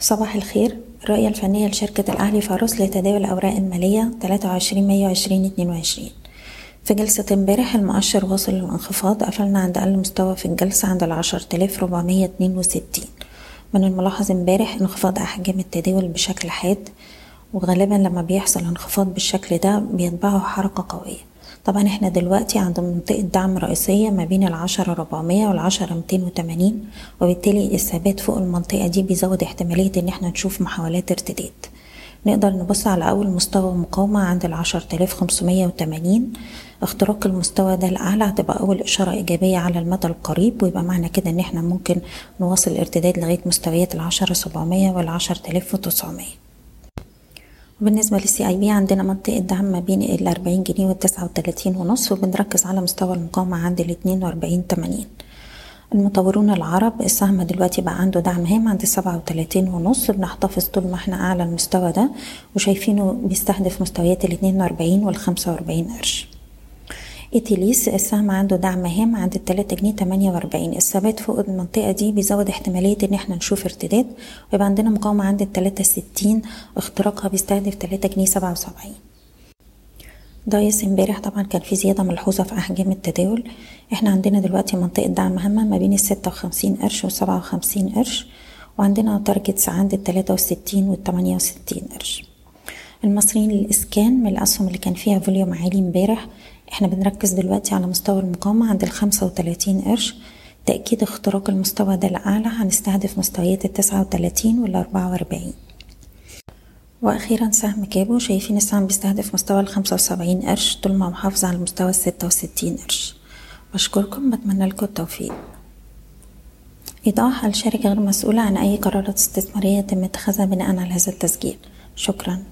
صباح الخير. الرؤية الفنية لشركة الأهلي فاروس لتداول الأوراق المالية 23 مايو 2022 في جلسة امبارح المؤشر واصل للانخفاض قفلنا عند أقل مستوى في الجلسة عند العشرة آلاف ربعمية اتنين وستين. من الملاحظ امبارح انخفاض أحجام التداول بشكل حاد وغالبا لما بيحصل انخفاض بالشكل ده بيتبعه حركة قوية. طبعا إحنا دلوقتي عند منطقة دعم رئيسية ما بين العشرة 400 والعشرة 280 وبالتالي الثبات فوق المنطقة دي بيزود احتمالية إن إحنا نشوف محاولات ارتداد. نقدر نبص على أول مستوى مقاومة عند العشرة آلاف خمسمية وتمانين. اختراق المستوى ده الأعلى هتبقى أول إشارة إيجابية على المدى القريب ويبقى معنى كده إن إحنا ممكن نواصل الارتداد لغاية مستويات العشرة سبعمية والعشرة آلاف وتسعمية. بالنسبة للسي اي بي عندنا منطقة دعم ما بين ال 40 جنيه وال 39 ونص وبنركز على مستوى المقاومة عند ال 42 80 المطورون العرب السهم دلوقتي بقى عنده دعم هام عند السبعة وتلاتين ونص بنحتفظ طول ما إحنا أعلى المستوى ده وشايفينه بيستهدف مستويات الاتنين وأربعين والخمسة وأربعين قرش. إتيليس السهم عنده دعم هام عند التلاتة جنيه تمانية وأربعين. الثبات فوق المنطقة دي بيزود احتمالية إن إحنا نشوف ارتداد ويبقى عندنا مقاومة عند التلاتة ستين اختراقها بيستهدف تلاتة جنيه سبعة وسبعين. دايس امبارح طبعا كان في زيادة ملحوظة في أحجام التداول. إحنا عندنا دلوقتي منطقة دعم هامة ما بين الستة وخمسين قرش والسبعة وخمسين قرش وعندنا targets عند التلاتة وستين والتمانية وستين قرش. المصريين للإسكان من الأسهم اللي كان فيها volume عالي امبارح إحنا بنركز دلوقتي على مستوى المقاومة عند الخمسة وتلاتين قرش. تأكيد اختراق المستوى ده الأعلى هنستهدف مستويات التسعة وتلاتين والأربعة وأربعين. وأخيرا سهم كابو شايفين السهم بيستهدف مستوى الخمسة وسبعين قرش طول ما محافظ على مستوى الستة وستين قرش. بشكركم بتمنى لكم التوفيق. إيضاح الشركة غير مسؤولة عن أي قرارات استثمارية يتم اتخاذها بناء على هذا التسجيل. شكراً.